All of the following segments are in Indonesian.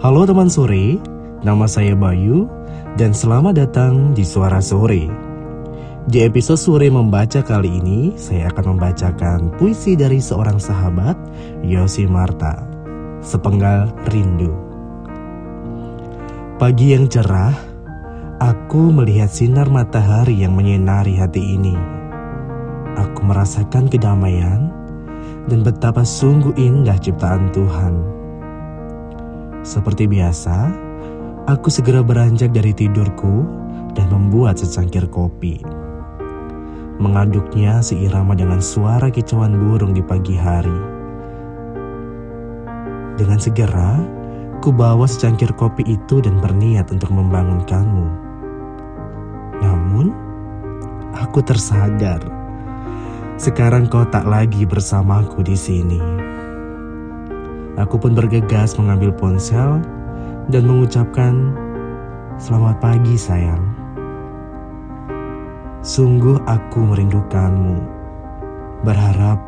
Halo teman sore, nama saya Bayu dan selamat datang di Suara Sore. Di episode sore membaca kali ini, saya akan membacakan puisi dari seorang sahabat, Yosi Marta, Sepenggal Rindu. Pagi yang cerah, aku melihat sinar matahari yang menyinari hati ini. Aku merasakan kedamaian dan betapa sungguh indah ciptaan Tuhan seperti biasa, aku segera beranjak dari tidurku dan membuat secangkir kopi. Mengaduknya seirama dengan suara kicauan burung di pagi hari. Dengan segera, ku bawa secangkir kopi itu dan berniat untuk membangunkanmu. Namun, aku tersadar. Sekarang kau tak lagi bersamaku di sini. Aku pun bergegas mengambil ponsel dan mengucapkan selamat pagi sayang. Sungguh aku merindukanmu. Berharap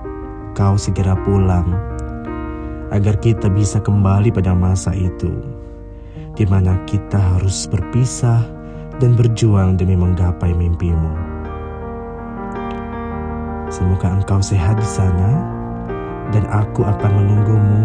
kau segera pulang agar kita bisa kembali pada masa itu di mana kita harus berpisah dan berjuang demi menggapai mimpimu. Semoga engkau sehat di sana dan aku akan menunggumu.